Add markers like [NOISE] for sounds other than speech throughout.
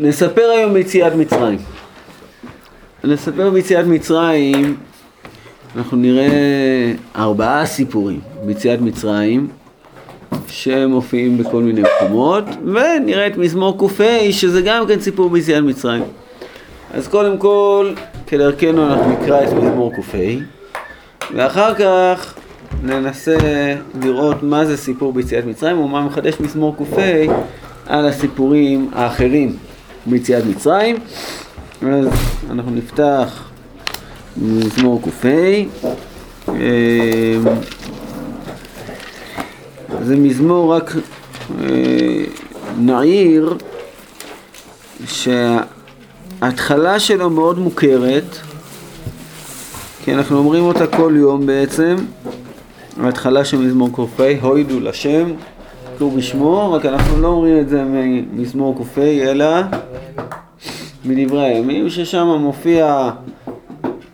נספר היום ביציאת מצרים. נספר ביציאת מצרים, אנחנו נראה ארבעה סיפורים ביציאת מצרים שמופיעים בכל מיני מקומות, ונראה את מזמור ק"ה שזה גם כן סיפור ביציאת מצרים. אז קודם כל, כדרכנו אנחנו נקרא את מזמור ק"ה, ואחר כך ננסה לראות מה זה סיפור ביציאת מצרים ומה מחדש מזמור ק"ה על הסיפורים האחרים ביציאת מצרים. אז אנחנו נפתח מזמור ק"ה. אמ, זה מזמור רק אה, נעיר שההתחלה שלו מאוד מוכרת כי אנחנו אומרים אותה כל יום בעצם ההתחלה של מזמור ק"ה, הוידו לשם, קראו בשמו, רק אנחנו לא אומרים את זה ממזמור ק"ה, אלא מדברי הימים, ששם מופיע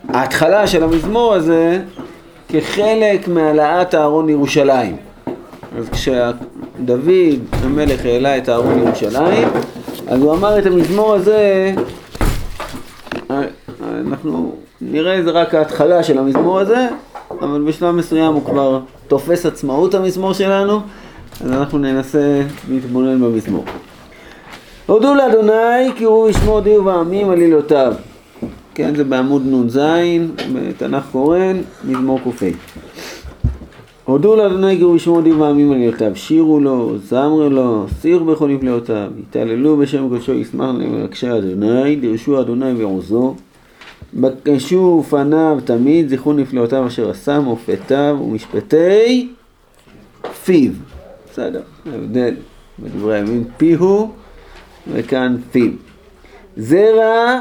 ההתחלה של המזמור הזה כחלק מהעלאת אהרון לירושלים. אז כשדוד המלך העלה את אהרון לירושלים, אז הוא אמר את המזמור הזה, אנחנו נראה את זה רק ההתחלה של המזמור הזה, אבל בשלב מסוים הוא כבר תופס עצמאות המזמור שלנו, אז אנחנו ננסה להתבונן במזמור. הודו לאדוני כי הוא ישמו הודיעו בעמים עלילותיו. כן, זה בעמוד נ"ז, בתנ"ך קורן, מזמור ק"ה. הודו לאדוני כי הוא ישמו הודיעו בעמים עלילותיו. שירו לו, זמרו לו, שירו בכל נפלאותיו. יתעללו בשם קודשו, ישמח למבקשי אדוני, דרשו אדוני ועוזו. בקשו פניו תמיד, זכרו נפלאותיו אשר עשה, מופתיו ומשפטי פיו. בסדר, ההבדל בדברי הימים פיהו וכאן פיו. זרע,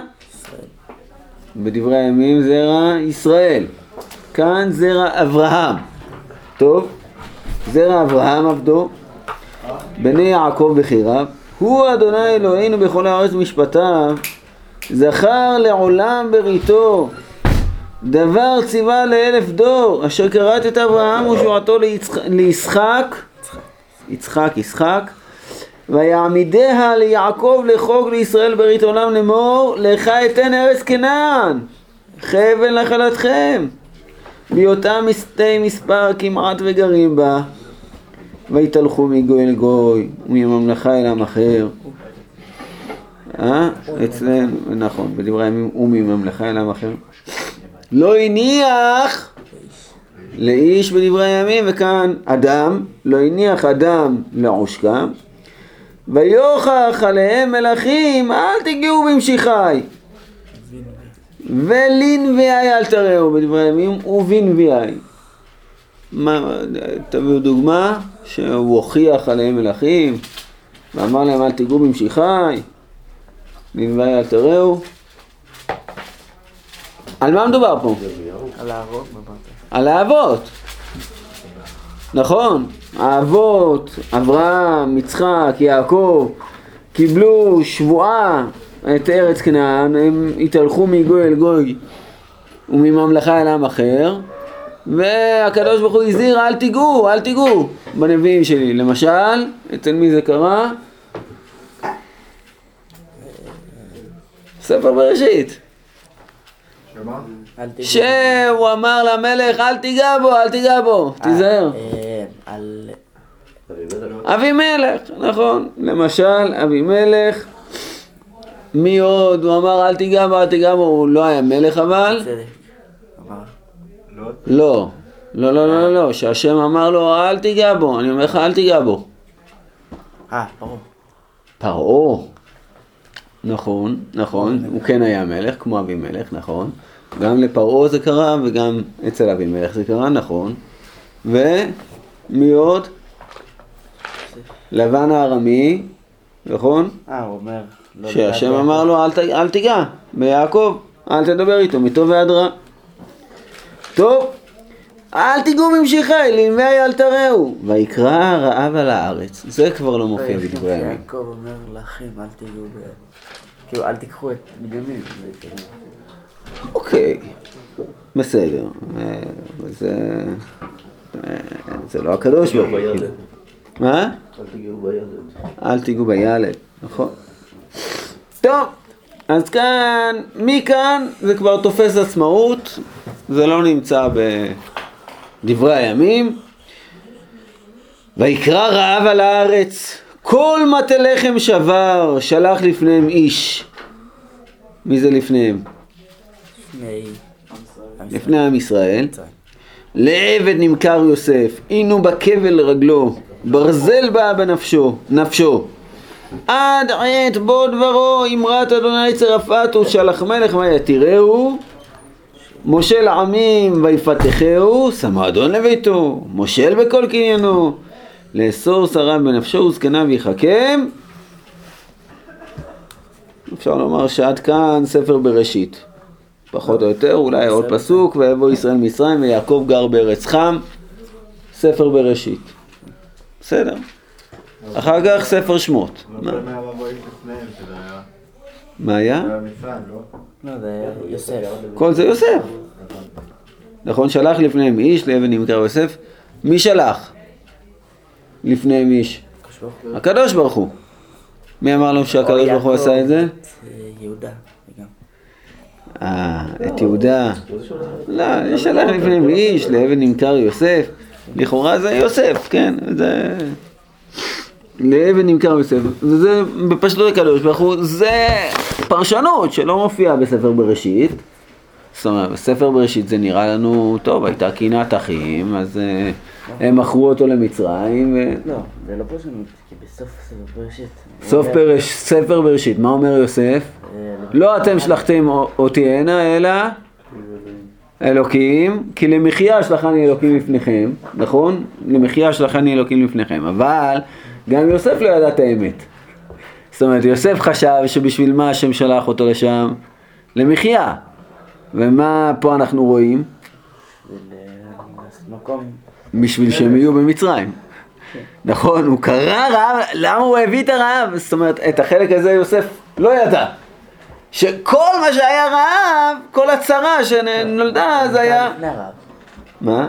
בדברי הימים זרע ישראל. כאן זרע אברהם. טוב, זרע אברהם עבדו, בני יעקב בחיריו. הוא אדוני אלוהינו בכל הארץ משפטיו. זכר לעולם בריתו, דבר ציווה לאלף דור, אשר קראת את אברהם ושועתו ליצחק, יצחק, יצחק, ויעמידיה ליעקב לחוק לישראל ברית עולם לאמור, לך אתן ארץ כנען, חבל נחלתכם, בהיותם מסתי מספר כמעט וגרים בה, ויתהלכו מגוי אל גוי, ומממלכה אל עם אחר. אה? אצלנו, נכון, בדברי הימים ומממלכה אל עם אחר. לא הניח לאיש בדברי הימים, וכאן אדם, לא הניח אדם לעושקם, ויוכח עליהם מלכים, אל תיגעו במשיחי. ולנביאי אל תראו בדברי הימים ובנביאי. תביאו דוגמה שהוא הוכיח עליהם מלכים ואמר להם אל תיגעו במשיחי ננבאי אל תראו. על מה מדובר פה? על האבות. על האבות. נכון, האבות, אברהם, יצחק, יעקב, קיבלו שבועה את ארץ כנען, הם התהלכו מגוי אל גוי ומממלכה אל עם אחר, והקדוש ברוך הוא הזהיר אל תיגעו, אל תיגעו בנביאים שלי. למשל, אצל מי זה קרה? ספר בראשית. שהוא אמר למלך אל תיגע בו, אל תיגע בו, תיזהר. אה. אבימלך, נכון. למשל, אבימלך, מי עוד? הוא אמר אל תיגע בו, אל תיגע בו, הוא לא היה מלך אבל? אמר. לא. לא, לא, לא, לא, שהשם אמר לו אל תיגע בו, אני אומר לך אל תיגע בו. אה, ברור. פרעה, נכון, נכון, הוא כן היה מלך, כמו אבימלך, נכון. גם לפרעה זה קרה וגם אצל אבימלך זה קרה, נכון. ומי עוד? לבן הארמי, נכון? אה, הוא אומר... לא שהשם לדעת אמר לו אל, ת, אל תיגע ביעקב, אל תדבר איתו, מטוב ועד רע. טוב, אל תיגעו במשיחי, לנבי אל תראו. ויקרא הרעב על הארץ. זה כבר לא מופיע בדברי הימים. יעקב אומר לכם, אל תהיו ב... כאילו, אל תיקחו את בנימין. אוקיי, בסדר. זה... זה לא הקדוש ברוך הוא. מה? אל תיגעו בילד. אל תיגעו בילד, נכון. טוב, אז כאן, מכאן זה כבר תופס עצמאות, זה לא נמצא בדברי הימים. ויקרא רעב על הארץ, כל מטה לחם שבר, שלח לפניהם איש. מי זה לפניהם? לפני... עם ישראל. לעבד נמכר יוסף, אינו בכבל לרגלו, ברזל בא בנפשו, נפשו. עד עת בו דברו, אמרת אדוני צרפתו, שלח מלך מה יתירהו, מושל עמים ויפתחהו, שמו אדון לביתו, מושל בכל קניינו, לאסור שריו בנפשו וזקניו יחכם. אפשר לומר שעד כאן ספר בראשית. פחות או יותר, אולי עוד פסוק, ויבוא ישראל מצרים ויעקב גר בארץ חם, ספר בראשית. בסדר. אחר כך ספר שמות. מה- היה... מה היה? לא? לא. כל זה יוסף. נכון, שלח לפניהם איש לאבן נמכר יוסף. מי שלח? לפניהם איש. הקדוש ברוך הוא. מי אמר לנו שהקדוש ברוך הוא עשה את זה? אה, יהודה. אה, את יהודה. לא, שלח לפניהם איש, לאבן נמכר יוסף. לכאורה זה יוסף, כן, זה... לאבן נמכר יוסף. וזה בפשטות הקדוש ברוך הוא, זה פרשנות שלא מופיעה בספר בראשית. זאת אומרת, בספר בראשית זה נראה לנו, טוב, הייתה קנאת אחים, אז אה, הם מכרו אותו למצרים, ו... לא, זה לא פרשנות, כי בסוף ספר בראשית. סוף פרש, ספר בראשית, מה אומר יוסף? אה, לא אתם שלחתם אותי הנה, אלא אלוקים, כי למחיה שלחני אלוקים לפניכם, נכון? למחיה שלחני אלוקים לפניכם, אבל גם יוסף לא ידע את האמת. זאת אומרת, יוסף חשב שבשביל מה השם שלח אותו לשם? למחיה. ומה פה אנחנו רואים? בשביל שהם יהיו במצרים. נכון, הוא קרא רעב, למה הוא הביא את הרעב? זאת אומרת, את החלק הזה יוסף לא ידע. שכל מה שהיה רעב, כל הצרה שנולדה, זה היה... מה?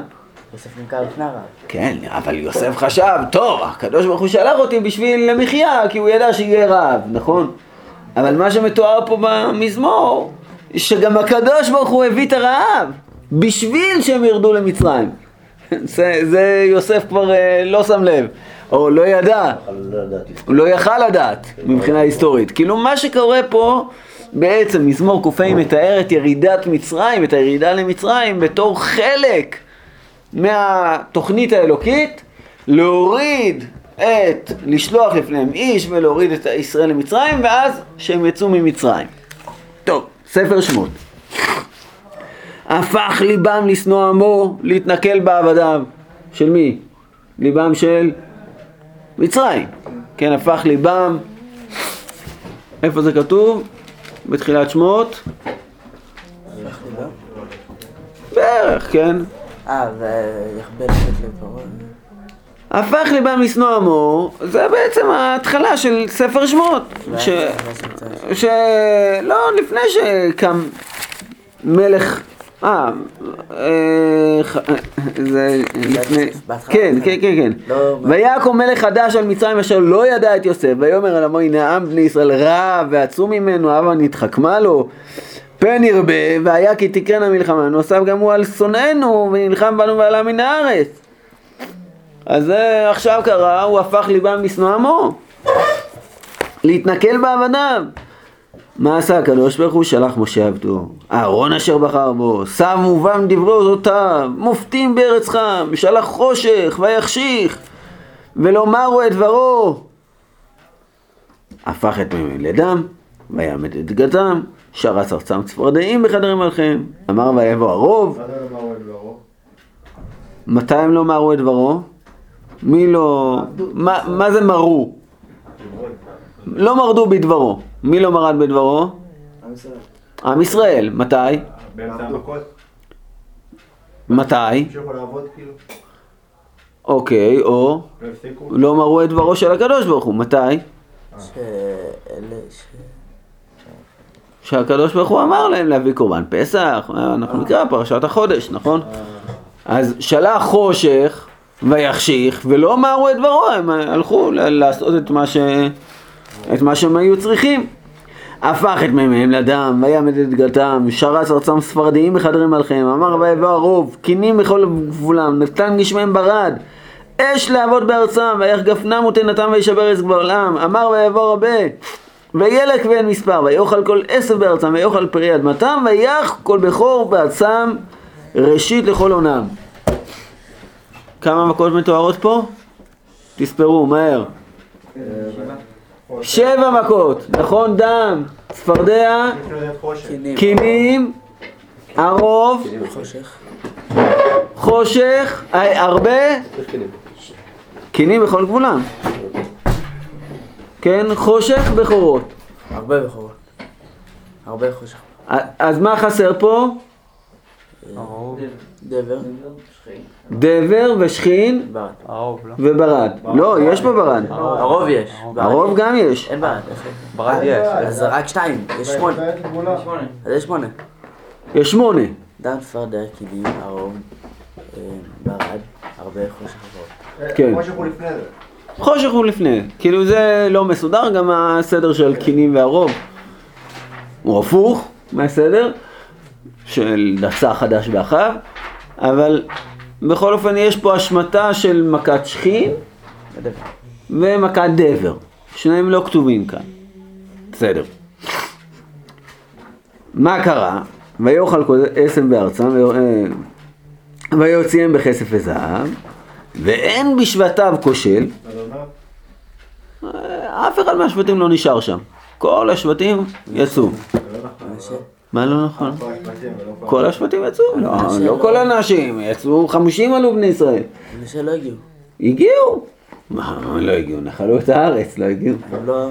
יוסף נמכר לפני הרב. כן, אבל יוסף חשב, טוב, הקדוש ברוך הוא שלח אותי בשביל למחיה, כי הוא ידע שיהיה רעב, נכון? אבל מה שמתואר פה במזמור, שגם הקדוש ברוך הוא הביא את הרעב, בשביל שהם ירדו למצרים. זה, זה יוסף כבר אה, לא שם לב, או לא ידע, הוא לא יכל לדעת מבחינה היסטורית. כאילו מה שקורה פה, בעצם מזמור ק"ה מתאר את ירידת מצרים, את הירידה למצרים, בתור חלק מהתוכנית האלוקית להוריד את, לשלוח לפניהם איש ולהוריד את ישראל למצרים ואז שהם יצאו ממצרים. טוב, ספר שמות. הפך ליבם לשנוא עמו, להתנכל בעבדיו. של מי? ליבם של מצרים. כן, הפך ליבם. איפה זה כתוב? בתחילת שמות? בערך, כן. אה, ויחבל. הפך ליבם לשנוא עמו, זה בעצם ההתחלה של ספר שמות. ש... ש... לא, לפני שקם מלך... אה, אה, זה לפני... כן, כן, כן, כן. לא- ויקום מלך חדש על מצרים אשר לא ידע את יוסף, ויאמר אל עמו הנה עם בני ישראל רע ועצום ממנו, הבה נתחכמה לו. פן ירבה, והיה כי תקרנה מלחמה, נוסף גם הוא על שונאינו, ונלחם בנו ועלה מן הארץ. אז זה עכשיו קרה, הוא הפך ליבם לשנוא עמו. להתנכל בעבדיו. מה עשה הקדוש ברוך הוא? שלח משה עבדו. אהרון אשר בחר בו, שם ובם דברי אודותיו, מופתים בארץ חם, שלח חושך ויחשיך, ולומרו את דברו. הפך את מימי לדם, ויעמד את דגתם, שרץ ארצם צפרדעים בחדרי מלכם. אמר ויבוא הרוב? מתי הם לא מרו את דברו? מי לא... מה זה מרו? לא מרדו בדברו. מי לא מרד בדברו? עם ישראל. מתי? באמצע המכות? מתי? לעבוד כאילו? אוקיי, או לא מרו את דברו של הקדוש ברוך הוא. מתי? ש... שהקדוש ברוך הוא אמר להם להביא קורבן פסח, אנחנו נקרא פרשת החודש, נכון? אז שלח חושך ויחשיך ולא מרו את דברו, הם הלכו לעשות את מה, ש... את מה שהם היו צריכים. הפך את מימיהם לדם, וימד את גתם, שרץ ארצם ספרדיים בחדרי מלכיהם, אמר ויבוא הרוב, קינים בכל גבולם, נתן גשמיהם ברד, אש להבות בארצם, ויח גפנם ותנתם וישבר עץ גבולם, אמר ויבוא רבה, וילק ואין מספר, ויאכל כל עשב בארצם, ויאכל פרי אדמתם, ויח כל בכור בארצם, ראשית לכל עונם. כמה מכות מתוארות פה? תספרו, מהר. שבע מכות, נכון דם, צפרדע. קינים. ערוב, חושך. אה, הרבה, קינים בכל גבולם. כן, חושך בכורות. הרבה בכורות. ארבה חושך. אז מה חסר פה? דבר. דבר ושחין ברד. לא? וברד. לא, יש פה ברד. ערוב יש. ברד ערוב. גם יש. אין ברד. ברד יש. אז זה רק שתיים. יש שמונה. אז יש שמונה. יש שמונה. דם צפרדע, כינים, ערוב, ברד, ארבה חושך בכורות. אה, כן. חושך הוא לפני זה. חושך הוא לפני. כאילו זה לא מסודר, גם הסדר של כינים וערוב הוא הפוך מהסדר של דסה חדש באחיו, אבל בכל אופן יש פה השמטה של מכת שכין ומכת דבר. שניהם לא כתובים כאן. בסדר. מה קרה? ויאכל כל עשם בארצם אה, ויוציאם בכסף וזהב ואין בשבטיו כושל אומר, אף אחד מהשבטים לא נשאר שם. כל השבטים יצאו. מה לא נכון? כל השבטים יצאו. לא, מנשה לא. כל הנשים, יצאו חמושים עלו בני ישראל. מנשה לא הגיעו. הגיעו. מה, לא הגיעו, נחלו את הארץ, לא הגיעו. הם לא...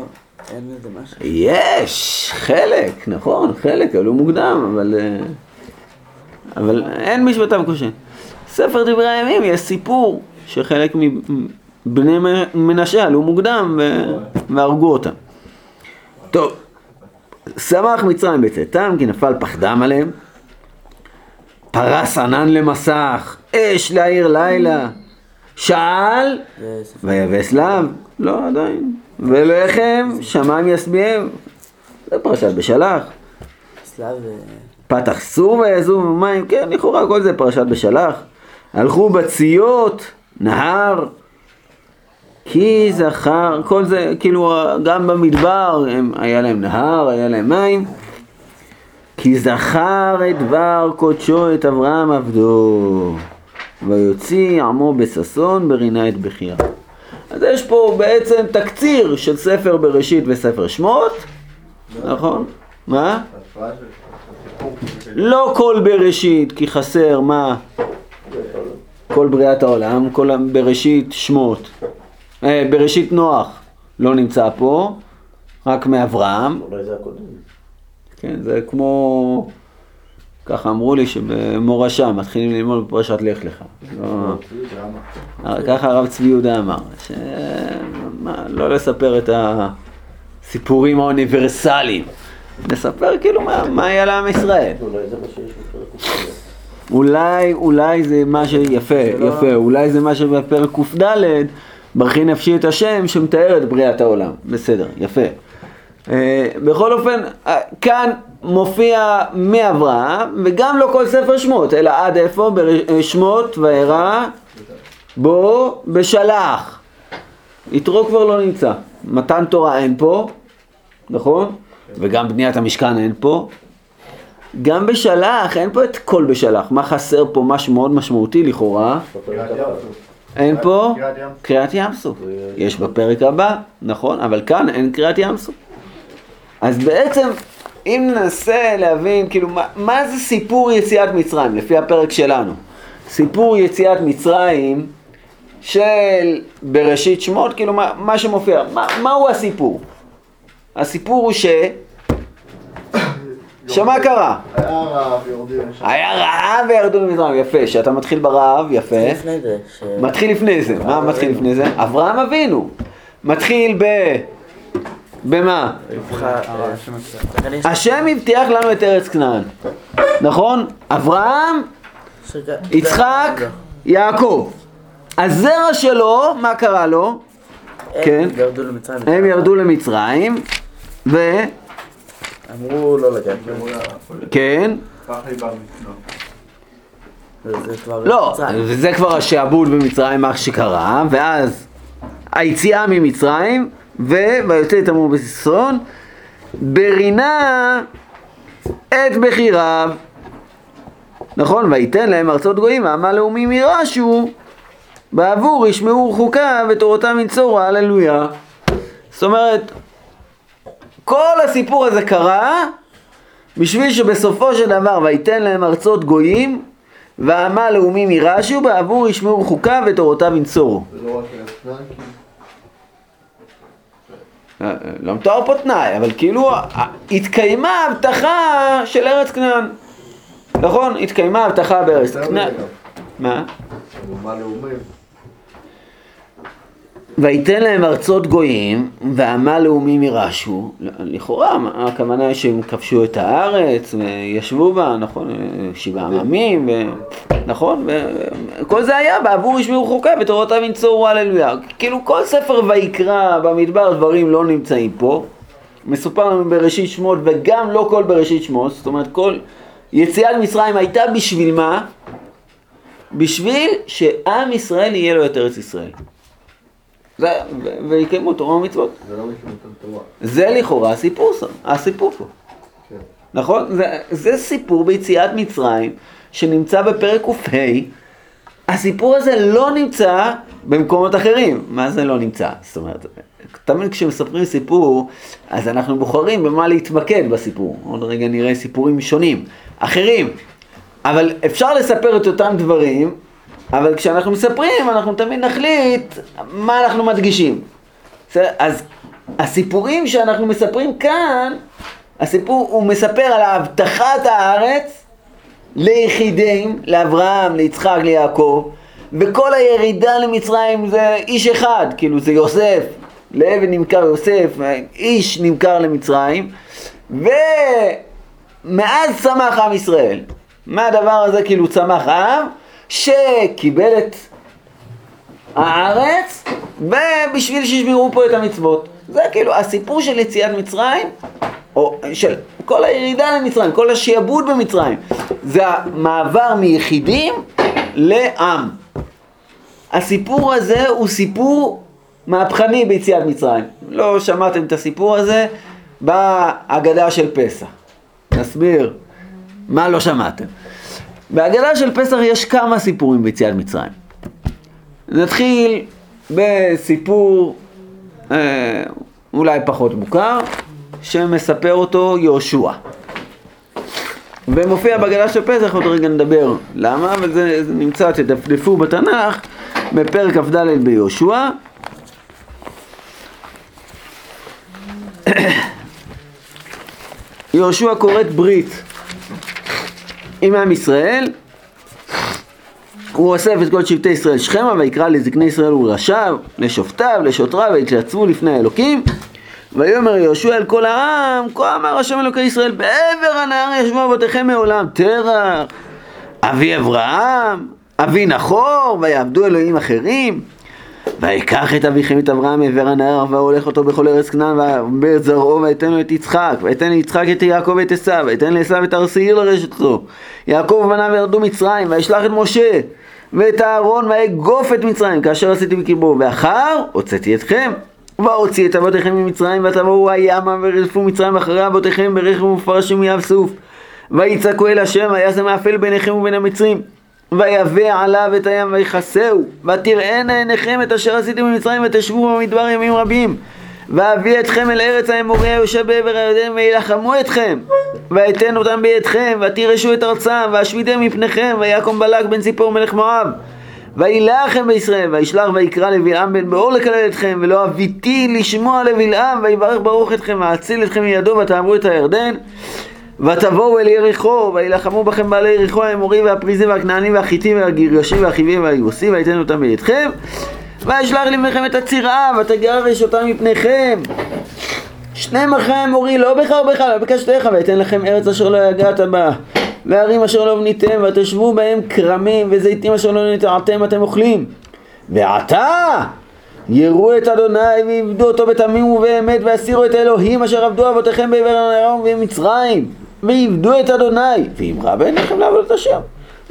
אין איזה משהו. יש, חלק, נכון, חלק עלו מוקדם, אבל... אה, אבל אין משבטיו כושל. ספר דברי הימים יש סיפור שחלק מבני מנשה עלו מוקדם והרגו אותם. טוב, שמח מצרים בצאתם כי נפל פחדם עליהם, פרס ענן למסך, אש להעיר לילה, שאל. ויבש להב, לא עדיין, ולחם? שמיים ישביעם, זה פרשת בשלח, ו... פתח סור ויעזוב מים, כן לכאורה כל זה פרשת בשלח, הלכו בציות, נהר, כי זכר, כל זה כאילו גם במדבר הם, היה להם נהר, היה להם מים, כי זכר את דבר קודשו את אברהם עבדו, ויוציא עמו בששון ברינה את בחייה. אז יש פה בעצם תקציר של ספר בראשית וספר שמות, נכון? מה? לא כל בראשית, כי חסר מה? כל בריאת העולם, כל בראשית שמות. אה, בראשית נוח לא נמצא פה, רק מאברהם. אולי זה הקודם. כן, זה כמו... ככה אמרו לי שבמורשה מתחילים ללמוד בפרשת לך לך. לא... ככה הרב צבי יהודה אמר, לא לספר את הסיפורים האוניברסליים, נספר כאילו מה, מה היה לעם ישראל. אולי זה מה שיש בפרק ק"ד. אולי, אולי זה מה שיפה, יפה, אולי זה מה שבפרק קד, ברכי נפשי את השם, שמתאר את בריאת העולם. בסדר, יפה. אה, בכל אופן, אה, כאן מופיע מאברהם, וגם לא כל ספר שמות, אלא עד איפה? בשמות וארא בו בשלח. יתרו כבר לא נמצא. מתן תורה אין פה, נכון? וגם בניית המשכן אין פה. גם בשלח, אין פה את כל בשלח. מה חסר פה? משהו מאוד משמעותי לכאורה. אין פה קריעת ים סוף. יש בפרק הבא, נכון, אבל כאן אין קריעת ים סוף. אז בעצם, אם ננסה להבין, כאילו, מה, מה זה סיפור יציאת מצרים, לפי הפרק שלנו? סיפור יציאת מצרים של בראשית שמות, כאילו, מה, מה שמופיע, מה, מהו הסיפור? הסיפור הוא ש... שמה קרה? היה רעב, וירדו ממצרים, יפה, שאתה מתחיל ברעב, יפה. לפני זה, ש... מתחיל לפני זה, מה מתחיל לפני זה? אברהם אבינו. מתחיל ב... במה? השם הבטיח לנו את ארץ כנען, נכון? אברהם, יצחק, יעקב. הזרע שלו, מה קרה לו? כן. הם ירדו למצרים. הם ירדו למצרים, ו... אמרו לא לגעת. כן? מצנוע. זה כבר... לא, מצרים. וזה כבר השעבוד במצרים, מה שקרה, ואז היציאה ממצרים, ויוצא את עמו בסיסרון, ברינה את בחיריו. נכון, ויתן להם ארצות גויים, ועמה לאומים יירשו, בעבור ישמעו חוקיו ותורתם ינצורו, הללויה. זאת אומרת, כל הסיפור הזה קרה בשביל שבסופו של דבר ויתן להם ארצות גויים ועמה לאומים יירשו בעבור ישמעו חוקיו ותורותיו ינצורו. לא אה, אה, לא מתואר פה תנאי, אבל כאילו התקיימה הבטחה של ארץ כנען. נכון? התקיימה הבטחה בארץ כנען. גם. מה? ויתן להם ארצות גויים, ועמה לאומים יירשו. לכאורה, הכוונה היא שהם כבשו את הארץ, וישבו בה, נכון? שבעה עממים, ו... נכון? וכל זה היה בעבור ישמעו חוקיו ותורותיו ינצורו הללויה. כאילו כל ספר ויקרא במדבר דברים לא נמצאים פה. מסופר לנו בראשית שמות, וגם לא כל בראשית שמות, זאת אומרת כל יציאת מצרים הייתה בשביל מה? בשביל שעם ישראל יהיה לו את ארץ ישראל. ויקיימו תורה ומצוות. זה לא תורה. זה לכאורה הסיפור, ס- הסיפור פה. כן. נכון? זה, זה סיפור ביציאת מצרים שנמצא בפרק ק"ה. הסיפור הזה לא נמצא במקומות אחרים. מה זה לא נמצא? זאת אומרת, תמיד כשמספרים סיפור, אז אנחנו בוחרים במה להתמקד בסיפור. עוד רגע נראה סיפורים שונים, אחרים. אבל אפשר לספר את אותם דברים, אבל כשאנחנו מספרים, אנחנו תמיד נחליט מה אנחנו מדגישים. אז הסיפורים שאנחנו מספרים כאן, הסיפור, הוא מספר על הבטחת הארץ ליחידים, לאברהם, ליצחק, ליעקב, וכל הירידה למצרים זה איש אחד, כאילו זה יוסף, לעבד נמכר יוסף, איש נמכר למצרים, ומאז צמח עם ישראל. מהדבר הזה כאילו צמח עם שקיבל את הארץ, ובשביל שישמרו פה את המצוות. זה כאילו הסיפור של יציאת מצרים, או של כל הירידה למצרים, כל השעבוד במצרים, זה המעבר מיחידים לעם. הסיפור הזה הוא סיפור מהפכני ביציאת מצרים. לא שמעתם את הסיפור הזה בהגדה של פסח. נסביר מה לא שמעתם. בהגדה של פסח יש כמה סיפורים ביציאת מצרים. נתחיל בסיפור אה, אולי פחות מוכר, שמספר אותו יהושע. ומופיע בהגדה של פסח, עוד רגע נדבר למה, אבל זה, נמצא, תדפדפו בתנ"ך, בפרק כ"ד ביהושע. יהושע כורת ברית עם עם ישראל, הוא אוסף את כל שבטי ישראל שכמה ויקרא לזקני ישראל ולראשיו, לשופטיו, לשוטריו, ויתייצבו לפני האלוקים. ויאמר יהושע אל כל העם, כה אמר השם אלוקי ישראל, בעבר הנהר ישבו אבותיכם מעולם, תרח, אבי אברהם, אבי נחור, ויעבדו אלוהים אחרים. ויקח את אביכם את אברהם מעבר הנהר, והולך אותו בכל ארץ כנען, ואת זרעו, ויתן לו את יצחק, ויתן ליצחק את יעקב ואת עשיו, ויתן לעשיו את הר שעיר לרשת אותו. יעקב ובניו ירדו מצרים, וישלח את משה, ואת אהרון, ויגוף את מצרים, כאשר עשיתי בקרבו, ואחר הוצאתי אתכם. והוציא את אבותיכם ממצרים, ותבואו הימה, ורדפו מצרים אחרי אבותיכם ברכב ומפרשים מיב סוף. ויצעקו אל השם, וישם מאפל ביניכם ובין המצרים. ויבא עליו את הים ויכסהו, ותראינה עיניכם את אשר עשיתם במצרים, ותשבו במדבר ימים רבים. ואביא אתכם אל ארץ האמורי היושב בעבר הירדן, וילחמו אתכם, ואתן אותם בידכם, ותירשו את ארצם, ואשמידם מפניכם, ויקום בלק בן ציפור מלך מואב. וילחם בישראל, וישלח ויקרא לבלעם בן באור לקלל אתכם, ולא אביתי לשמוע לבלעם, ויברך ברוך אתכם, ואציל אתכם מידו, ותעברו את הירדן. ותבואו אל יריחו, וילחמו בכם בעלי יריחו האמורי והפריזי והכנעני והחיטי והגירשי והחיבי והיבוסי, ויתן אותם בידכם. וישלח לבניכם את הצירה, ותגרש אותם מפניכם. שני מחי האמורי, לא בך ובך, לא בקשתך, ויתן לכם ארץ אשר לא יגעת בה. וערים אשר לא בניתם, ותשבו בהם כרמים, וזיתים אשר לא נטעתם אתם אוכלים. ועתה יראו את אדוני ויעבדו אותו בתמים ובאמת ויסירו את האלוהים אשר עבדו אבותיכם בעבר הנהר ובמצרים ויעבדו את אדוני ואם רע בעיניכם לעבוד את השם.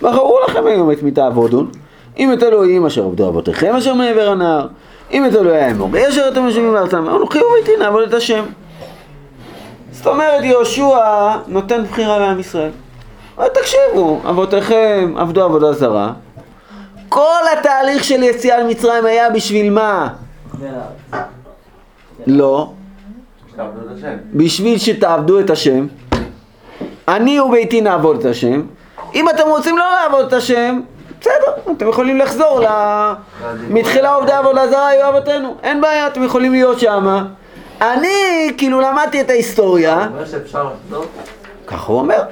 בחרו לכם היום את מי תעבודון אם את אלוהים אשר עבדו אבותיכם אשר מעבר הנהר. אם את אלוהי האמורי אשר אתם יושבים בארצם אנוכי וביתי נעבוד את השם. זאת אומרת יהושע נותן בחירה לעם ישראל. אבל תקשיבו אבותיכם עבדו עבודה זרה. כל התהליך של יציאה למצרים היה בשביל מה? לא. בשביל שתעבדו את השם. אני וביתי נעבוד את השם. אם אתם רוצים לא לעבוד את השם, בסדר, אתם יכולים לחזור ל... מתחילה עובדי עבודה זרה היו אבותינו, אין בעיה, אתם יכולים להיות שמה. אני כאילו למדתי את ההיסטוריה, אומר שאפשר לחזור? ככה הוא אומר.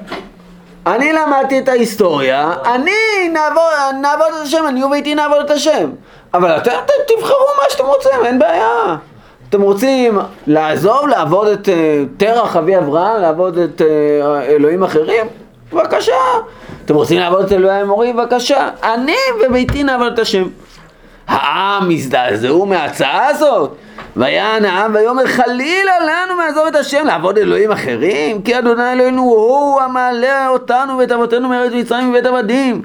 אני למדתי את ההיסטוריה, אני נעבוד, נעבוד את השם, אני וביתי נעבוד את השם. אבל אתם ת- תבחרו מה שאתם רוצים, אין בעיה. אתם רוצים לעזוב, לעבוד את אה, תרח אבי אברהם, לעבוד את אה, אלוהים אחרים? בבקשה. אתם רוצים לעבוד את אלוהי האמורים? בבקשה. אני וביתי נעבוד את השם. העם הזדעזעו מההצעה הזאת. ויען העם ויאמר חלילה לנו מעזוב את השם לעבוד אלוהים אחרים כי אדוני אלוהינו הוא המעלה אותנו ואת אבותינו מארץ מצרים מבית עבדים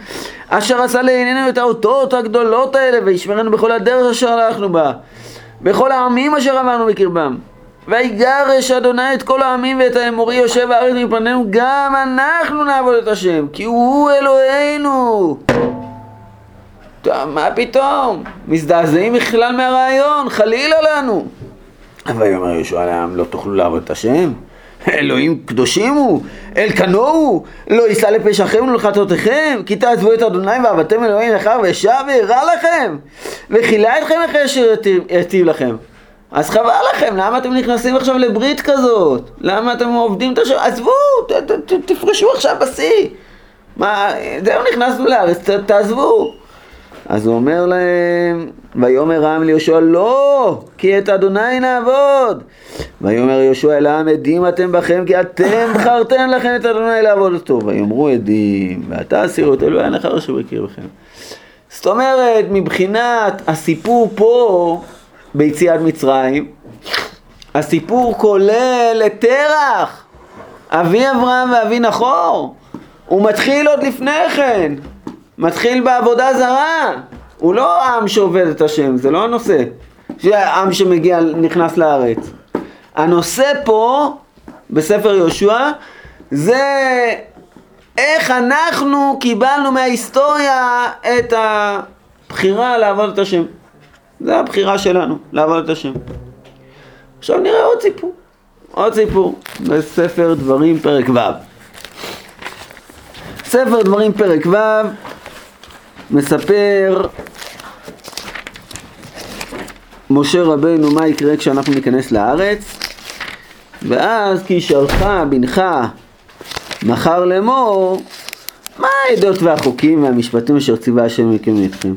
אשר עשה לעינינו את האותות הגדולות האלה וישמרנו בכל הדרך אשר הלכנו בה בכל העמים אשר עברנו בקרבם ויגרש אדוני את כל העמים ואת האמורי יושב הארץ מפנינו גם אנחנו נעבוד את השם כי הוא אלוהינו מה פתאום? מזדעזעים בכלל מהרעיון, חלילה לנו. ויאמר יהושע לעם, לא תוכלו לעבוד את השם? אלוהים קדושים הוא, אל כנוהו, לא יישא לפשעכם ולחטאותיכם, כי תעזבו את אדוני ועבדתם אלוהים אחר ושב והרע לכם, וכילה אתכם אחרי אשר יטיב לכם. אז חבל לכם, למה אתם נכנסים עכשיו לברית כזאת? למה אתם עובדים את השם? עזבו, ת, ת, ת, תפרשו עכשיו בשיא. מה, זהו, נכנסנו לארץ, ת, תעזבו. אז הוא אומר להם, ויאמר העם ליהושע לא, כי את אדוני נעבוד. ויאמר יהושע אל העם עדים אתם בכם, כי אתם בחרתם לכם את אדוני לעבוד אותו. ויאמרו עדים, ועתה הסירו את אלוהי הנחר אשר בקרבכם. זאת אומרת, מבחינת הסיפור פה, ביציאת מצרים, הסיפור כולל את תרח, אבי אברהם ואבי נחור. הוא מתחיל עוד לפני כן. מתחיל בעבודה זרה. הוא לא עם שעובד את השם, זה לא הנושא. שהעם שמגיע, נכנס לארץ. הנושא פה, בספר יהושע, זה איך אנחנו קיבלנו מההיסטוריה את הבחירה לעבוד את השם. זה הבחירה שלנו, לעבוד את השם. עכשיו נראה עוד סיפור. עוד סיפור, בספר דברים פרק ו'. ספר דברים פרק ו' מספר משה רבנו מה יקרה כשאנחנו ניכנס לארץ ואז כי שלחה בנך מחר לאמור מה העדות והחוקים והמשפטים אשר ציווה השם מכם אתכם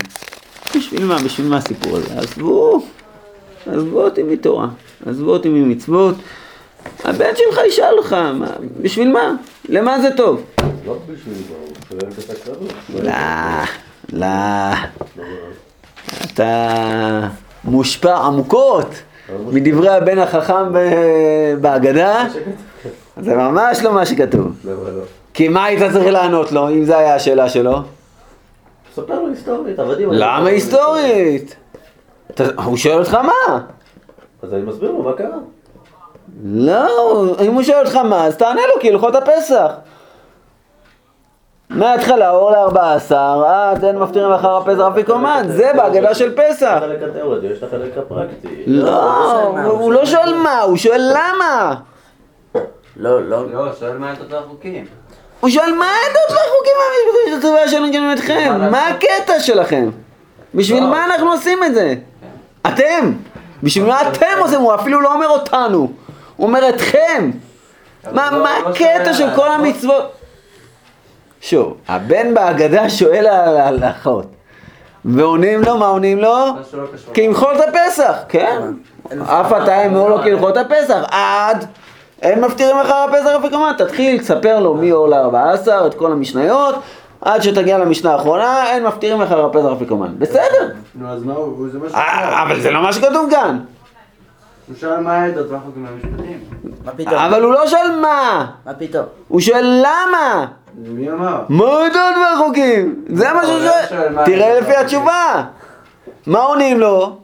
בשביל מה? בשביל מה הסיפור הזה? עזבו, עזבו אותי מתורה, עזבו אותי ממצוות הבן שלך ישאל אותך, מה, בשביל מה? למה זה טוב? לא בשביל מה, הוא שואל את הקרבות. לא. אתה מושפע עמוקות מדברי הבן החכם בהגדה, זה ממש לא מה שכתוב. כי מה היית צריך לענות לו, אם זו היה השאלה שלו? ספר לו היסטורית, עבדים. למה היסטורית? הוא שואל אותך מה? אז אני מסביר לו מה קרה. לא, אם הוא שואל אותך מה, אז תענה לו כהלכות הפסח. מההתחלה אור לארבע עשר, עד אין מפטירים אחר הפסח אפיקומן, זה בהגדה של פסח. החלק התיאורטי, יש את החלק הפרקטי. לא, הוא לא שואל מה, הוא שואל למה. לא, לא. לא, שואל מה את החוקים. הוא שואל מה העדות והחוקים והמשפטים של צבא שלנו גם אתכם? מה הקטע שלכם? בשביל מה אנחנו עושים את זה? אתם! בשביל מה אתם עושים? הוא אפילו לא אומר אותנו, הוא אומר אתכם! מה מה הקטע של כל המצוות? שוב, הבן בהגדה שואל על ההלכות ועונים לו, מה עונים לו? כהלכות הפסח, כן. אף אתה אמור לו כהלכות הפסח, עד אין מפטירים אחר הפסח אפיקומן, תתחיל, תספר לו מי עול ארבע עשר, את כל המשניות, עד שתגיע למשנה האחרונה, אין מפטירים אחר הפסח אפיקומן. בסדר, נו, אז מה הוא, זה מה. אה, אבל זה לא מה שכתוב כאן. הוא שאל מה העדות המשפטיים. מה פתאום? אבל הוא לא שואל מה, מה פתאום? הוא שואל למה. מי אמר? מה העדות והחוקים? זה מה שהוא הוא לא שואל. תראה לפי. התשובה. מה עונים לו?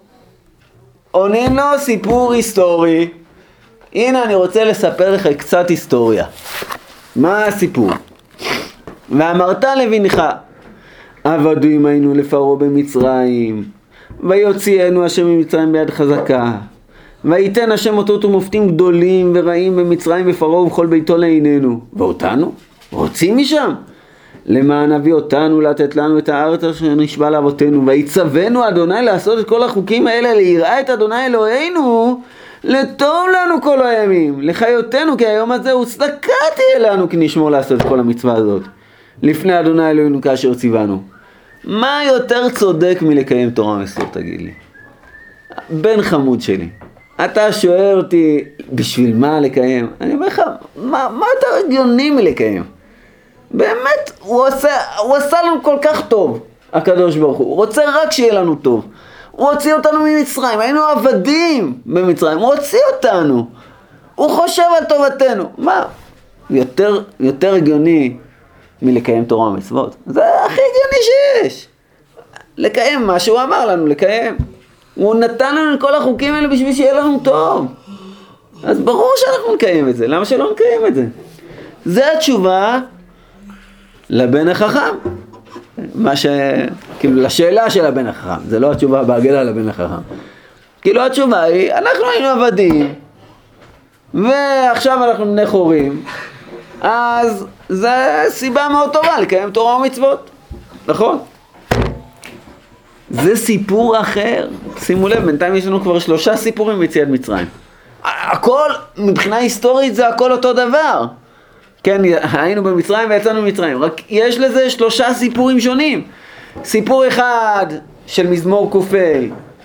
עונים לו סיפור היסטורי. הנה אני רוצה לספר לך קצת היסטוריה. מה הסיפור? ואמרת לבנך, עבדים היינו לפרעה במצרים, ויוציאנו השם ממצרים ביד חזקה, וייתן השם אותות ומופתים גדולים ורעים במצרים בפרעה ובכל ביתו לעינינו. ואותנו? רוצים משם? למען נביא אותנו לתת לנו את הארץ אשר נשבע לאבותינו, ויצוונו אדוני לעשות את כל החוקים האלה ליראה את אדוני אלוהינו, לטוב לנו כל הימים, לחיותנו, כי היום הזה הוא צדקה תהיה לנו כי נשמור לעשות את כל המצווה הזאת, לפני אדוני אלוהינו כאשר ציוונו. מה יותר צודק מלקיים תורה מסור, תגיד לי? בן חמוד שלי, אתה שואל אותי, בשביל מה לקיים? אני אומר לך, מה, מה יותר הגיוני מלקיים? באמת, הוא עושה, הוא עשה לנו כל כך טוב, הקדוש ברוך הוא. הוא רוצה רק שיהיה לנו טוב. הוא הוציא אותנו ממצרים, היינו עבדים במצרים, הוא הוציא אותנו. הוא חושב על טובתנו. מה, יותר, יותר הגיוני מלקיים תורה ומצוות? זה הכי הגיוני שיש. לקיים מה שהוא אמר לנו לקיים. הוא נתן לנו את כל החוקים האלה בשביל שיהיה לנו טוב. אז ברור שאנחנו נקיים את זה, למה שלא נקיים את זה? זה התשובה לבן החכם. מה ש... כאילו, לשאלה של הבן החכם, זה לא התשובה בהגדה לבן החכם. כאילו, התשובה היא, אנחנו היינו עבדים, ועכשיו אנחנו בני חורים, אז זו סיבה מאוד טובה לקיים תורה ומצוות, נכון? זה סיפור אחר. שימו לב, בינתיים יש לנו כבר שלושה סיפורים ביציאת מצרים. הכל, מבחינה היסטורית זה הכל אותו דבר. כן, היינו במצרים ויצאנו ממצרים, רק יש לזה שלושה סיפורים שונים. סיפור אחד של מזמור ק"ה,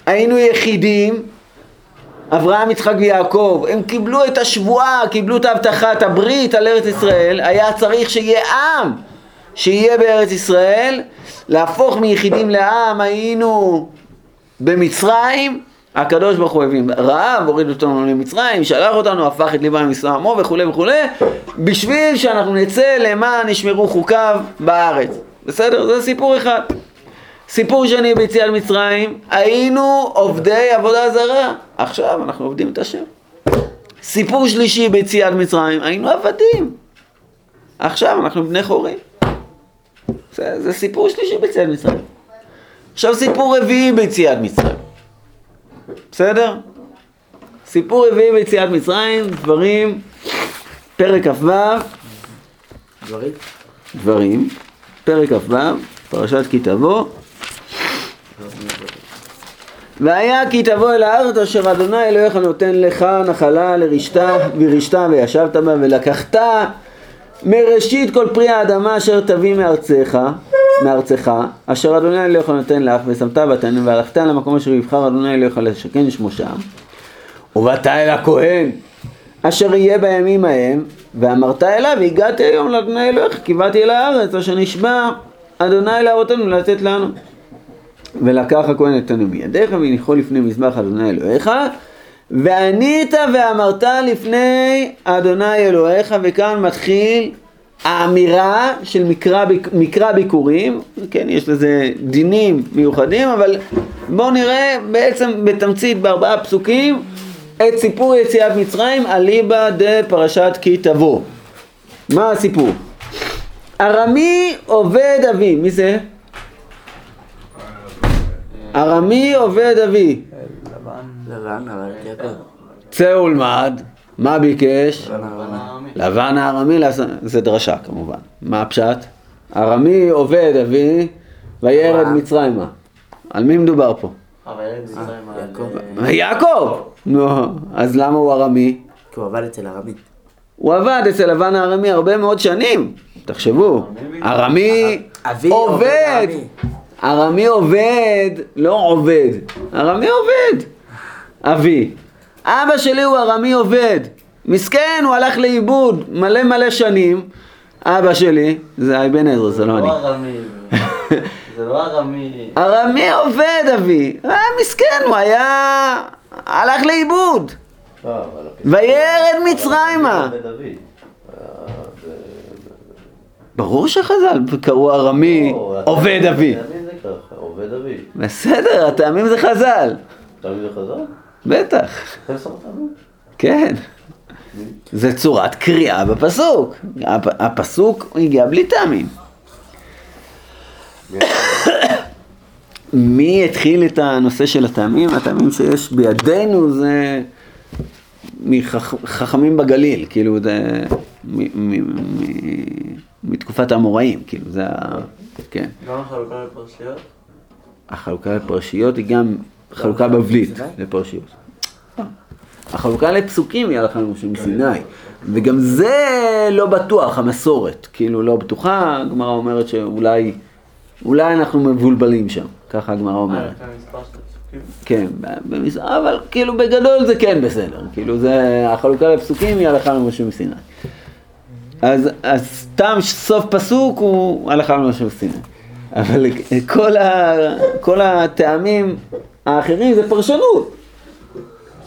היינו יחידים, אברהם, יצחק ויעקב, הם קיבלו את השבועה, קיבלו את ההבטחה, את הברית על ארץ ישראל, היה צריך שיהיה עם שיהיה בארץ ישראל, להפוך מיחידים לעם, היינו במצרים, הקדוש ברוך הוא הביא רעב, הוריד אותנו למצרים, שלח אותנו, הפך את ליבם מסלם עמו וכולי וכולי, בשביל שאנחנו נצא למען נשמרו חוקיו בארץ. בסדר? זה סיפור אחד. סיפור שני ביציאת מצרים, היינו עובדי עבודה זרה, עכשיו אנחנו עובדים את השם. סיפור שלישי ביציאת מצרים, היינו עבדים, עכשיו אנחנו בני חורים. זה, זה סיפור שלישי ביציאת מצרים. עכשיו סיפור רביעי ביציאת מצרים. בסדר? סיפור רביעי ביציאת מצרים, דברים, פרק כ"ו, דברים? דברים, פרק כ"ו, פרשת כי תבוא. והיה כי תבוא אל הארץ אשר אדוני אלוהיך נותן לך נחלה לרשתה ורשתה וישבת בה ולקחת מראשית כל פרי האדמה אשר תביא מארצך, מארצך, אשר אדוני אלוהיך נותן לך, ושמת בתנים, והלכת למקום אשר יבחר אדוני אלוהיך לשכן שמו שם, ובאת אל הכהן, אשר יהיה בימים ההם, ואמרת אליו, הגעתי היום לאדוני אלוהיך, כי באתי אל הארץ, אשר נשבע אדוני לאבותינו לתת לנו. ולקח הכהן את תנו מידיך, והניחו לפני מזבח אדוני אלוהיך, וענית ואמרת לפני אדוני אלוהיך, וכאן מתחיל האמירה של מקרא, מקרא ביקורים, כן, יש לזה דינים מיוחדים, אבל בואו נראה בעצם בתמצית בארבעה פסוקים את סיפור יציאת מצרים, אליבא דפרשת כי תבוא. מה הסיפור? ארמי עובד אבי, מי זה? ארמי עובד אבי. לבן, יעקב. צא ולמד, מה ביקש? לבן הרמה. לבן הארמי, זה דרשה כמובן. מה הפשט? ארמי עובד אבי, וירד. מצרימה. על מי מדובר פה? אבל ילד מצרים על... יעקב. אה, יעקב! נו, אז למה הוא ארמי? כי הוא עבד אצל הרבית. הוא עבד אצל לבן הארמי הרבה מאוד שנים. תחשבו, ארמי עובד, ארמי. ארמי עובד, לא עובד, ארמי עובד, אבי. אבא שלי הוא ארמי עובד, מסכן, הוא הלך לאיבוד מלא מלא שנים, אבא שלי זה אבן עזרא, זה לא אני. לא ארמי. זה לא ארמי. ארמי עובד אבי, אה, מסכן, הוא היה... הלך לאיבוד. הפסוק- וירד מצרימה. אה, זה- ברור שחז"ל קראו ארמי לא, עובד אבי. הטעמים זה. בסדר, הטעמים זה חז"ל. טעמים זה חז"ל? בטח? כן. זה צורת קריאה בפסוק. הפ- הפסוק הגיע בלי טעמים. מי התחיל את הנושא של הטעמים? הטעמים שיש בידינו זה מחכמים בגליל, כאילו זה מ- מ- מ- מתקופת האמוראים, כאילו זה ה... כן. גם החלוקה לפרשיות? החלוקה לפרשיות היא גם חלוקה בבלית לפרשיות. החלוקה לפסוקים היא הלכה למשה מסיני, וגם זה לא בטוח, המסורת, כאילו לא בטוחה, הגמרא אומרת שאולי אולי אנחנו מבולבלים שם, ככה הגמרא אה, אומרת. הפסוקים. כן. אבל כאילו בגדול זה כן בסדר, כאילו זה, החלוקה לפסוקים היא הלכה למשה מסיני. אז, אז סתם סוף פסוק הוא הלכה למשה מסיני. אבל כל, ה, כל הטעמים האחרים זה פרשנות.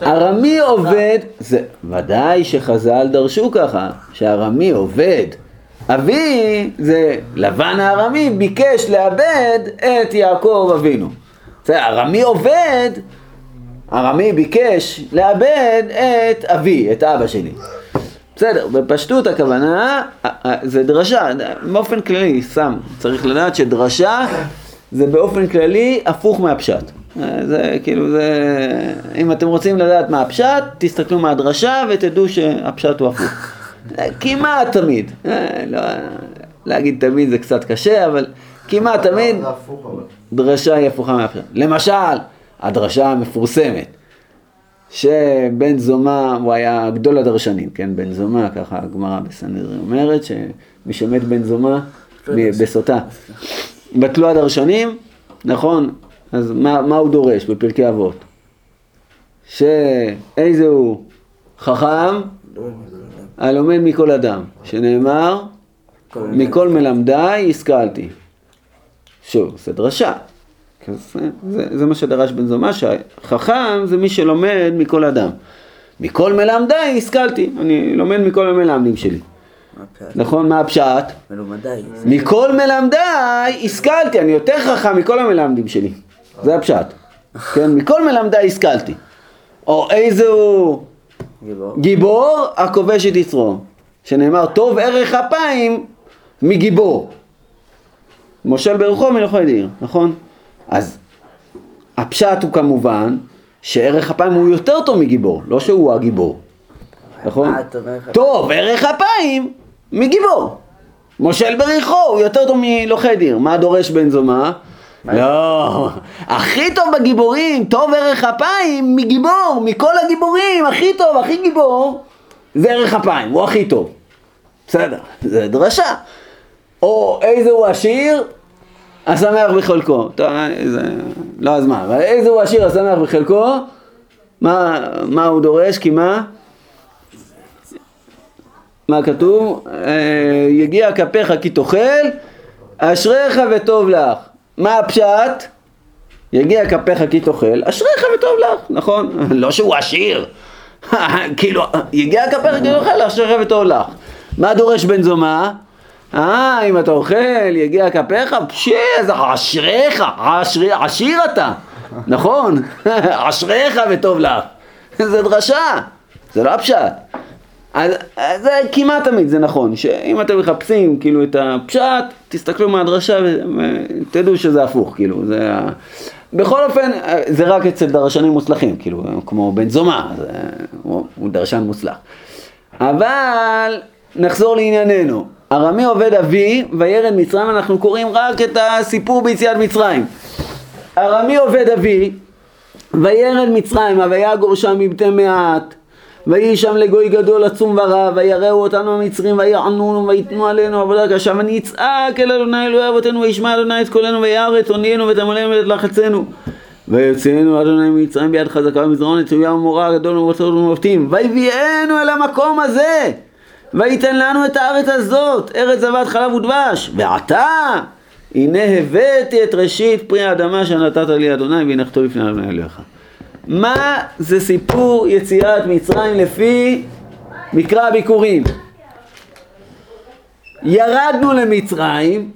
ארמי עובד, זה ודאי שחז"ל דרשו ככה, שארמי עובד. אבי זה לבן הארמי ביקש לאבד את יעקב אבינו. זה ארמי עובד, ארמי ביקש לאבד את אבי, את אבא שלי. בסדר, בפשטות הכוונה, זה דרשה, באופן כללי, סתם, צריך לדעת שדרשה זה באופן כללי הפוך מהפשט. זה כאילו, זה, אם אתם רוצים לדעת מה הפשט, תסתכלו מהדרשה ותדעו שהפשט הוא הפוך. כמעט תמיד, אה, לא, להגיד תמיד זה קצת קשה, אבל כמעט תמיד. דרשה היא הפוכה מהפשט. למשל, הדרשה המפורסמת, שבן זומא, הוא היה גדול הדרשנים, כן, בן זומא, ככה הגמרא בסנהדרין אומרת, שמי שמת בן זומא, בסוטה. בטלו הדרשנים, נכון, אז מה, מה הוא דורש בפרקי אבות? שאיזה הוא חכם, הלומד מכל אדם, שנאמר, מכל מלמדיי השכלתי. שוב, זה דרשה. אז זה, זה מה שדרש בן זומא, שהחכם זה מי שלומד מכל אדם. מכל מלמדיי השכלתי, אני לומד מכל המלמדים שלי. נכון, מה הפשט? מלומדי. מכל מלמדיי השכלתי, אני יותר חכם מכל המלמדים שלי. זה הפשט. כן, מכל מלמדיי השכלתי. או איזה הוא גיבור. גיבור הכובש את יצרו. שנאמר, טוב ערך אפיים מגיבור. מושל ברחו מלכו ידיר, נכון? אז הפשט הוא כמובן שערך אפיים הוא יותר טוב מגיבור, לא שהוא הגיבור. נכון? אומר? טוב, ערך אפיים מגיבור. מושל בריחו הוא יותר טוב מלוכי דיר. מה דורש בן זומא? לא, הכי טוב בגיבורים, טוב ערך אפיים מגיבור, מכל הגיבורים, הכי טוב, הכי גיבור, זה ערך אפיים, הוא הכי טוב. בסדר, זה דרשה. או איזה הוא עשיר, השמח בחלקו. טוב, זה לא הזמן, אבל איזה הוא עשיר השמח בחלקו, מה, מה הוא דורש? כי מה? מה כתוב? אה, יגיע כפיך כי תאכל, אשריך וטוב לך. מה הפשט? יגיע כפיך כי תאכל, אשריך וטוב לך, נכון? [LAUGHS] לא שהוא עשיר. [LAUGHS] כאילו, יגיע כפיך כי תאכל, אשריך וטוב לך. מה דורש בן זומא? אה, אם אתה אוכל, יגיע כפיך, פשי, אז אשריך, עשיר, עשיר אתה, נכון? [LAUGHS] אשריך וטוב לך. זה דרשה, זה לא הפשט. אז, זה כמעט תמיד, זה נכון, שאם אתם מחפשים כאילו את הפשט, תסתכלו מהדרשה ותדעו שזה הפוך, כאילו, זה... ה- בכל אופן, זה רק אצל דרשנים מוצלחים, כאילו, כמו בן זומא, זה, הוא, הוא דרשן מוצלח. אבל נחזור לענייננו. ארמי עובד אבי, וירד מצרים, אנחנו קוראים רק את הסיפור ביציאת מצרים. ארמי עובד אבי, וירד מצרימה, ויגור שם מבתי מעט, ויהי שם לגוי גדול עצום ורב, ויראו אותנו המצרים, ויענונו, ויתנו עלינו עבודה קשה, ונצעק אל אדוני אלוהי אבותינו, וישמע אדוני את קולנו, וירא את עוניינו, ותמלאנו ואת לחצנו. ויוצאנו אדוני ממצרים ביד חזקה ומזרון, תלויה ומורה גדול ומבצעות ומבטים, ויביאנו אל המקום הזה, וייתן לנו את הארץ הזאת, ארץ זבת חלב ודבש. ועתה, הנה הבאתי את ראשית פרי האדמה שנתת לי אדוני, והנחתו לפני אדוני אליך. מה זה סיפור יציאת מצרים לפי מקרא הביקורים? ירדנו למצרים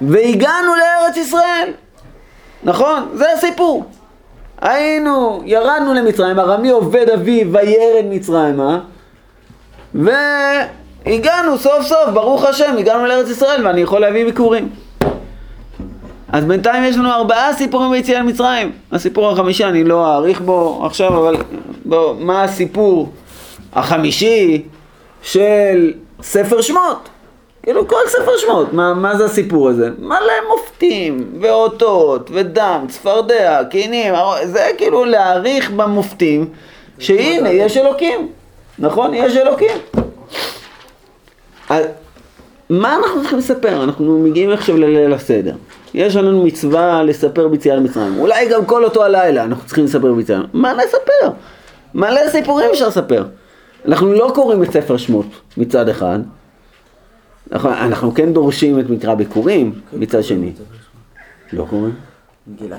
והגענו לארץ ישראל. נכון? זה הסיפור. היינו, ירדנו למצרים, ארמי עובד אביו וירד מצרימה והגענו סוף סוף, ברוך השם, הגענו לארץ ישראל ואני יכול להביא ביקורים. אז בינתיים יש לנו ארבעה סיפורים ביציאה למצרים. הסיפור החמישי, אני לא אאריך בו עכשיו, אבל בוא, מה הסיפור החמישי של ספר שמות? כאילו כל ספר שמות, מה, מה זה הסיפור הזה? מלא מופתים, ואותות, ודם, צפרדע, קינים, זה כאילו להעריך במופתים, שהנה, יש אלוקים, נכון? יש אלוקים. אז מה אנחנו צריכים לספר? אנחנו מגיעים עכשיו לליל הסדר. יש לנו מצווה לספר ביציאה למצרים. אולי גם כל אותו הלילה אנחנו צריכים לספר ביציאה. מה נספר? מלא סיפורים אפשר לספר. אנחנו לא קוראים את ספר שמות מצד אחד. אנחנו, אנחנו כן דורשים את מקרא ביקורים מצד שני. לא קוראים? מגילה.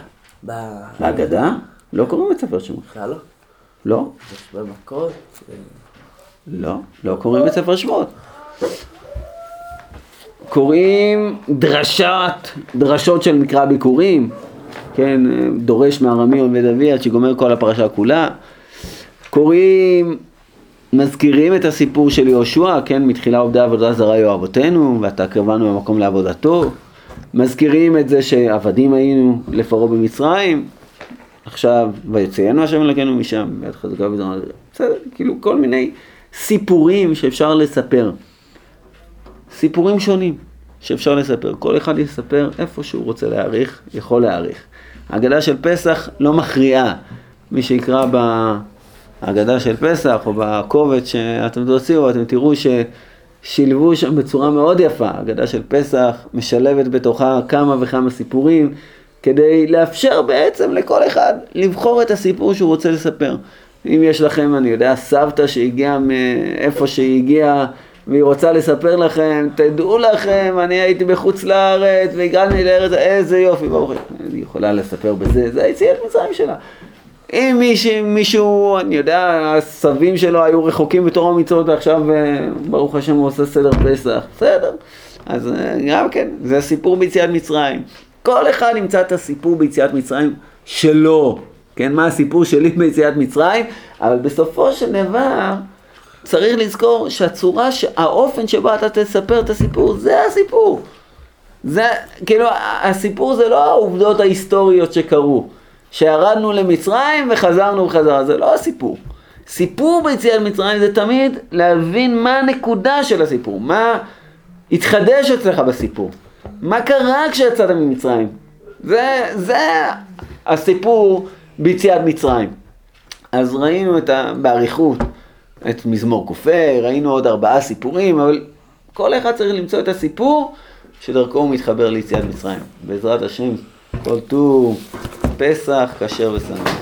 בהגדה? לא קוראים את ספר שמות. בכלל לא. לא, במכות. לא, לא קוראים את ספר שמות. קוראים דרשת, דרשות של מקרא ביקורים, כן, דורש מארמי עובד אבי עד שגומר כל הפרשה כולה. קוראים, מזכירים את הסיפור של יהושע, כן, מתחילה עובדי עבודה זרה היו אבותינו, ואתה קרבנו במקום לעבודתו. מזכירים את זה שעבדים היינו לפרעה במצרים, עכשיו, ויציינו השם אלוקינו משם, ביד חזקה וזרוע. בסדר, כאילו כל מיני סיפורים שאפשר לספר. סיפורים שונים שאפשר לספר. כל אחד יספר איפה שהוא רוצה להעריך, יכול להעריך. ההגדה של פסח לא מכריעה. מי שיקרא בהגדה של פסח או בקובץ שאתם תוציאו, אתם תראו ששילבו שם בצורה מאוד יפה. ההגדה של פסח משלבת בתוכה כמה וכמה סיפורים. כדי לאפשר בעצם לכל אחד לבחור את הסיפור שהוא רוצה לספר. אם יש לכם, אני יודע, סבתא שהגיעה מאיפה שהיא הגיעה והיא רוצה לספר לכם, תדעו לכם, אני הייתי בחוץ לארץ והגעתי לארץ, איזה יופי, ברוך. אני יכולה לספר בזה, זה היציאת מצרים שלה. אם מישהו, מישהו, אני יודע, הסבים שלו היו רחוקים בתור המצוות ועכשיו אה, ברוך השם הוא עושה סדר פסח, בסדר. אז אה, גם כן, זה הסיפור ביציאת מצרים. כל אחד ימצא את הסיפור ביציאת מצרים שלו, כן? מה הסיפור שלי ביציאת מצרים? אבל בסופו של דבר צריך לזכור שהצורה, האופן שבו אתה תספר את הסיפור, זה הסיפור. זה, כאילו, הסיפור זה לא העובדות ההיסטוריות שקרו. שירדנו למצרים וחזרנו בחזרה, זה לא הסיפור. סיפור ביציאת מצרים זה תמיד להבין מה הנקודה של הסיפור, מה התחדש אצלך בסיפור. מה קרה כשיצאת ממצרים? זה, זה הסיפור ביציאת מצרים. אז ראינו את ה, באריכות את מזמור ק"ה, ראינו עוד ארבעה סיפורים, אבל כל אחד צריך למצוא את הסיפור שדרכו הוא מתחבר ליציאת מצרים. בעזרת השם, כל טוב, פסח, כשר ושמח.